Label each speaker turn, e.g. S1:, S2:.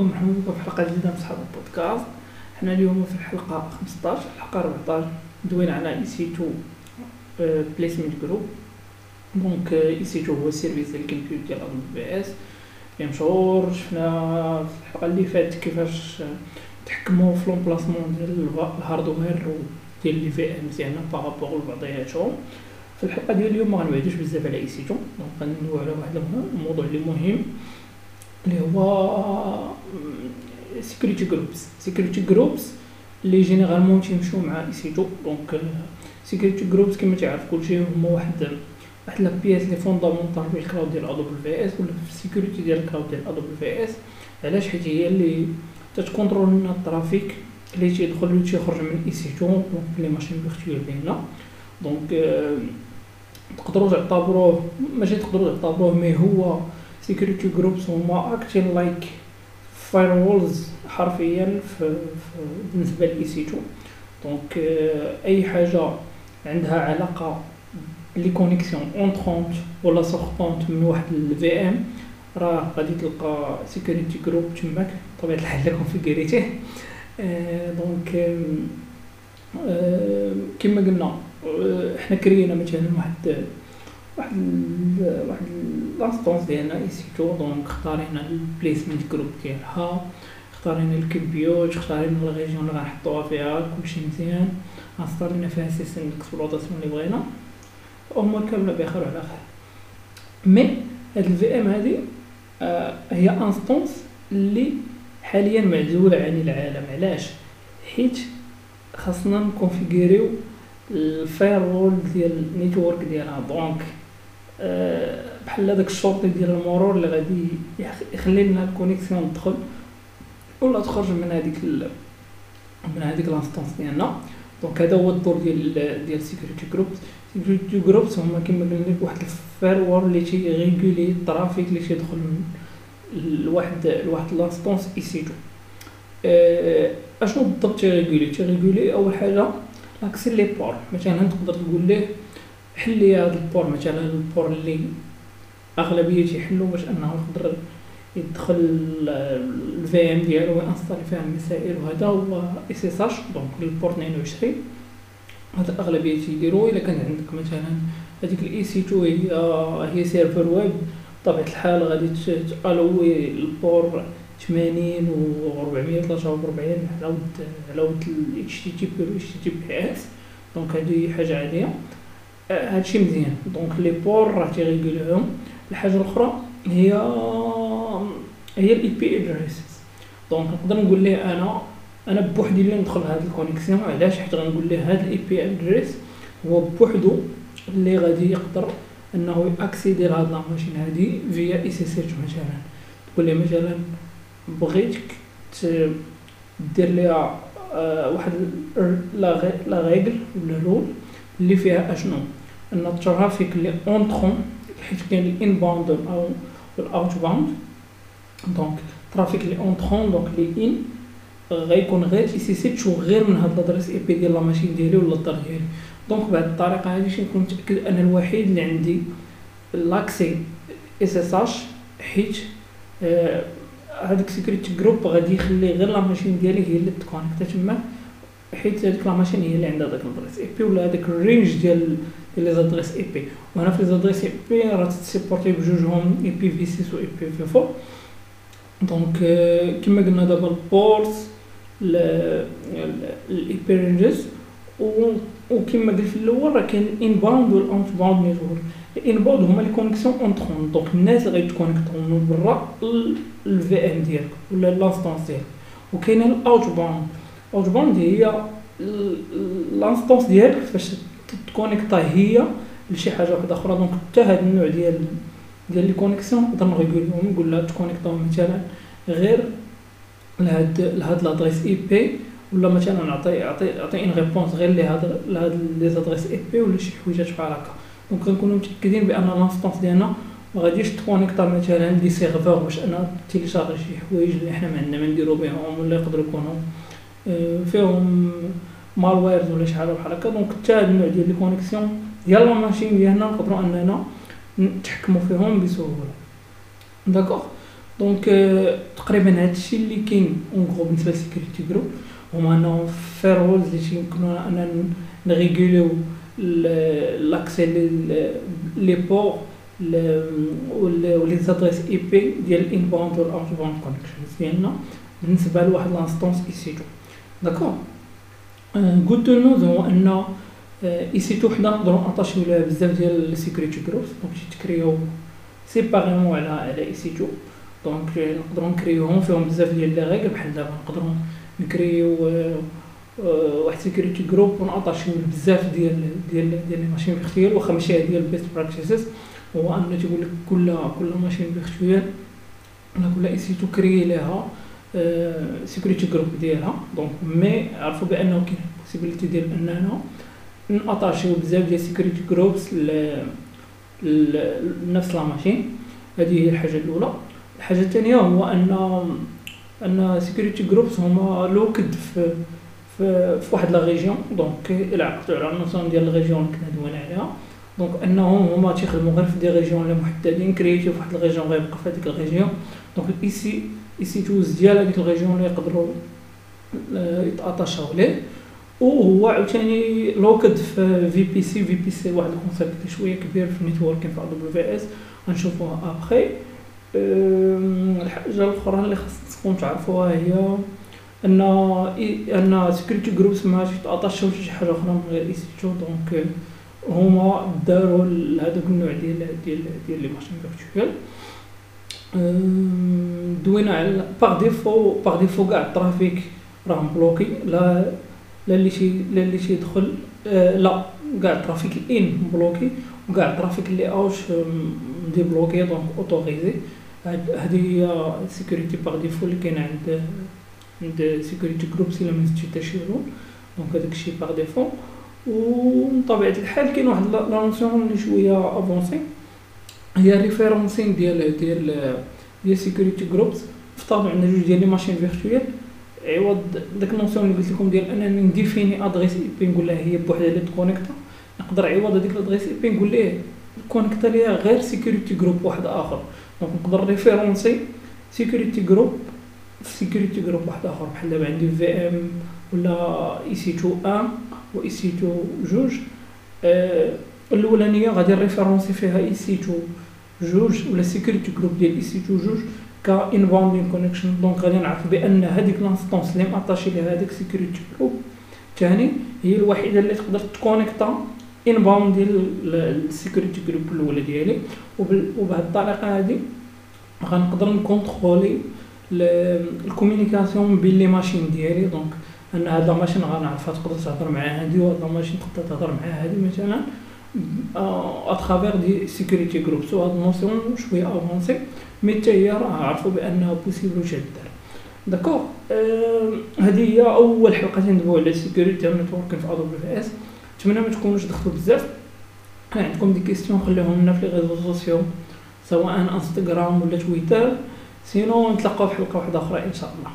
S1: بكم مرحبا بكم في حلقة جديدة من صحاب البودكاست. حنا اليوم في الحلقة 15 الحلقة 14 دوينا على EC 2 placement group donc EC 2 هو ال service ديال ال compute ديال AWS اللي مشهور شفنا في الحلقة اللي فاتت كيفاش تحكموا في l'emplacement ديال ال hardware ديال les VM ديالنا par rapport لبعضياتهم في الحلقة ديال اليوم ما غنبعدوش بزاف على EC 2 donc غندويو على واحد الموضوع اللي مهم. اللي هو security groups security groups اللي généralement تيمشيو مع EC 2 donc security groups كما تعرف كلشي هما واحد واحد la pièce لي fondamentale في ال cloud ديال AWS ولا في ال security ديال ال cloud ديال AWS علاش؟ حيت هي اللي تت contrôle لنا ال trafic اللي تيدخل اللي تيخرج من EC 2 donc les machines virtuelles ديالنا donc تقدروا تعتبروه ماشي تقدروا تعتبروه mais هو security groups هما acting like firewalls حرفيا في, في بالنسبة ل EC 2 donc أي حاجة عندها علاقة les connexions entrantes ولا sortantes من واحد ال VM راه غادي تلقى security group تماك بطبيعة الحال configuré تيه donc كما قلنا حنا كرينا مثلا واحد واحد واحد l'instance ديالنا et donc اختارينا ال placement group ديالها. اختارينا ال compute اختارينا ال région اللي غنحطوها فيها كلشي مزيان. انستالينا فيها système d'exploitation اللي بغينا. الأمور كاملة بخير وعلى خير. mais هاد ال VM هادي آه هي instance اللي حاليا معزولة عن العالم. علاش؟ حيت خاصنا نكونفيغوريو ال firewall ديال ال network ديالها. donc بحال هذاك الشرطي ديال المرور اللي غادي يخلي لنا ال connexion تدخل ولا تخرج من هذيك من هذيك l'instance ديالنا. donc هذا هو الدور ديال ديال security groups security groups هما كما قلنا لك واحد ال firewall اللي تيغيغولي ال traffic اللي تيدخل من لواحد لواحد l'instance EC2 أه أشنو بالضبط تيغيغولي تيغيغولي أول حاجة l'accès les ports مثلا تقدر تقول ليه حل لي هذا ال port مثلا ال port اللي أغلبية تيحلو باش أنه يقدر يدخل ال VM ديالو وينستالي فيها المسائل وهذا هو SSH donc ال port 22 هذا الأغلبية تيديروا إلا كان عندك مثلا هذيك ال EC2 هي هي serveur web بطبيعة الحال غادي تألوي ال port 80 و 443 على ود على ود ال اتش تي تي بي و اتش تي تي بي اس دونك هادي حاجة عادية. هادشي مزيان. donc les ports راه تيغيقولوهم الحاجة الأخرى هي هي ال IP addresses donc نقدر نقول ليه أنا أنا بوحدي اللي ندخل هاد ال connexion علاش؟ حيت غنقول ليه هاد ال IP address هو بوحدو اللي غادي يقدر أنه ياكسيدي لهاد la machine هادي via SSH مثلا. تقول لي مثلا بغيتك دير ليها آه واحد la règle ولا rule اللي فيها أشنو؟ أن ال traffic اللي entrant حيت كاين ال inbound أو ال outbound donc ال traffic اللي entrant donc لي in غيكون غير SSH تشوف غير من هاد l'adresse IP ديال la machine ديالي ولا الدار ديالي donc بهاد الطريقة هادي شي نكون متأكد أنا الوحيد اللي عندي l'accès SSH حيت آه هذاك security group غادي يخلي غير la machine ديالي هي اللي تكونيكتا تما حيت هذيك la machine هي اللي عندها داك ال adresse IP ولا هذاك ال range ديال ديال les adresses IP وهنا في les adresses IP راه تسيبورتي بجوجهم اي بي في 6 و اي بي في 4 دونك كما قلنا دابا ال port ال IP ranges وكما قلت في الأول راه كاين ال inbound وال outbound network ال inbound هما les connexions entrantes donc الناس اللي غيتكونيكتو من برا ال VM ديالك ولا l'instance ديالك وكاينه ال outbound outbound هي l'instance ديالك فاش تكونيكتا هي لشي حاجة واحدة أخرى. donc حتى هاد النوع ديال ديال les connexions نقدر نغيقولهم نقول لها تكونيكتاو مثلا غير لهاد لهاد l'adresse IP ولا مثلا نعطي نعطي نعطي une réponse غير لهاد لهاد les adresses IP ولا شي حويجات بحال هكا. donc غنكونو متأكدين بأن l'instance ديالنا ما غاديش تكونيكتا مثلا des serveurs باش أنا تيليشارجي شي حوايج اللي حنا ما عندنا ما نديرو بهم ولا يقدروا يكونوا فيهم malwares ولا شي حاجة بحال هكا donc حتى هاد النوع ديال les connexions ديال la machine ديالنا نقدروا اننا نتحكموا فيهم بسهوله d'accord donc تقريبا هادشي اللي كاين en gros بالنسبة لل security group هما انه firewalls اللي تيمكنونا اننا نريغوليو l'accès les ports و les adresses IP ديال ال inbound وال outbound connections ديالنا بالنسبة لواحد l'instance EC2 d'accord قلت نوز هو ان EC2 حنا نقدروا نطاشيو لها بزاف ديال ال security groups donc تكريو séparément على على EC2 donc نقدروا نكريوهم فيهم بزاف ديال les règles بحال دابا نقدروا نكريو واحد security group ونعطاشيو بزاف ديال ديال ديال les machines virtuelles واخا ماشي هي ديال ال best practices هو ان تيقول لك كل كل machine virtuelle ولا كل EC2 كري لها security group ديالها. donc mais عرفوا بأنه كاين possibilité ديال اننا ناتاشيو بزاف ديال security groups لنفس la machine هذه هي الحاجة الأولى. الحاجة الثانية هو ان أن security groups هما locked في في, في واحد la région donc إلى عقدتو على ال notion ديال ال région اللي كنا عليها. donc أنهم هما تيخدموا غير في des régions اللي محددين كرييتيو في واحد ال région غيبقى في هذيك ال région donc EC ايسي توز ديال هذيك ال région اللي يقدروا يتاتاشاو ليه وهو عاوتاني locked في VPC في VPC واحد ال concept شوية كبير في ال networking في AWS غنشوفوها ابخي الحاجة الأخرى اللي خاص تكون تعرفوها هي أن أن security groups ما تيتاتاشاو شي حاجة أخرى من غير اي donc هما داروا هذاك النوع ديال ديال ديال les machines virtuelles دوينا على par défaut par défaut كاع ال trafic راه bloqué لا لا اللي شي لا اللي شي يدخل آه لا كاع ال trafic ال in bloqué وكاع ال trafic اللي out débloqué donc autorisé هذه هي sécurité par défaut اللي كاين عند عند security groups إلا ما rule donc هذاك الشيء par défaut وبطبيعه الحال كاين واحد la notion اللي شوية avancée هي référencement ديال ديال ديال security groups افترضوا عندنا جوج ديال les machines virtuelles عوض داك ال notion اللي قلت لكم ديال أنني ن définir adresse IP نقول لها هي بوحدها اللي ت connecter. نقدر عوض هذيك ال adresse IP نقول ليه connecter ليها غير security group واحد آخر. donc نقدر référencer security group في security group واحد آخر. بحال دابا عندي VM ولا اي سي 2 1 و اي سي 2 جوج. آه الأولانية غادي référencer فيها EC2 جوج ولا security group ديال EC2 جوج ك inbound connection donc غادي نعرف بأن هذيك l'instance اللي م attaché لها هذاك security group ثاني هي الوحيدة اللي تقدر ت connecter inbound ديال ال security group الأولى ديالي. وبهذه الطريقة هذه غنقدر ن contrôler ال communication بين les machines ديالي. donc أن هاد la machine غنعرفها تقدر تهضر مع هادي وهاد la machine تقدر تهضر مع هادي مثلا. à travers des security groups هاد ال notion شوية avancée mais حتى هي راه عرفوا بأنها possible واش دار d'accord هذه هي أول حلقة تندويو على security network في AWS نتمنى ما تكونوش دخلتوا بزاف. كان عندكم des questions خليهم لنا في les réseaux sociaux سواء انستغرام ولا تويتر سينو نتلاقاو في حلقة واحدة أخرى إن شاء الله.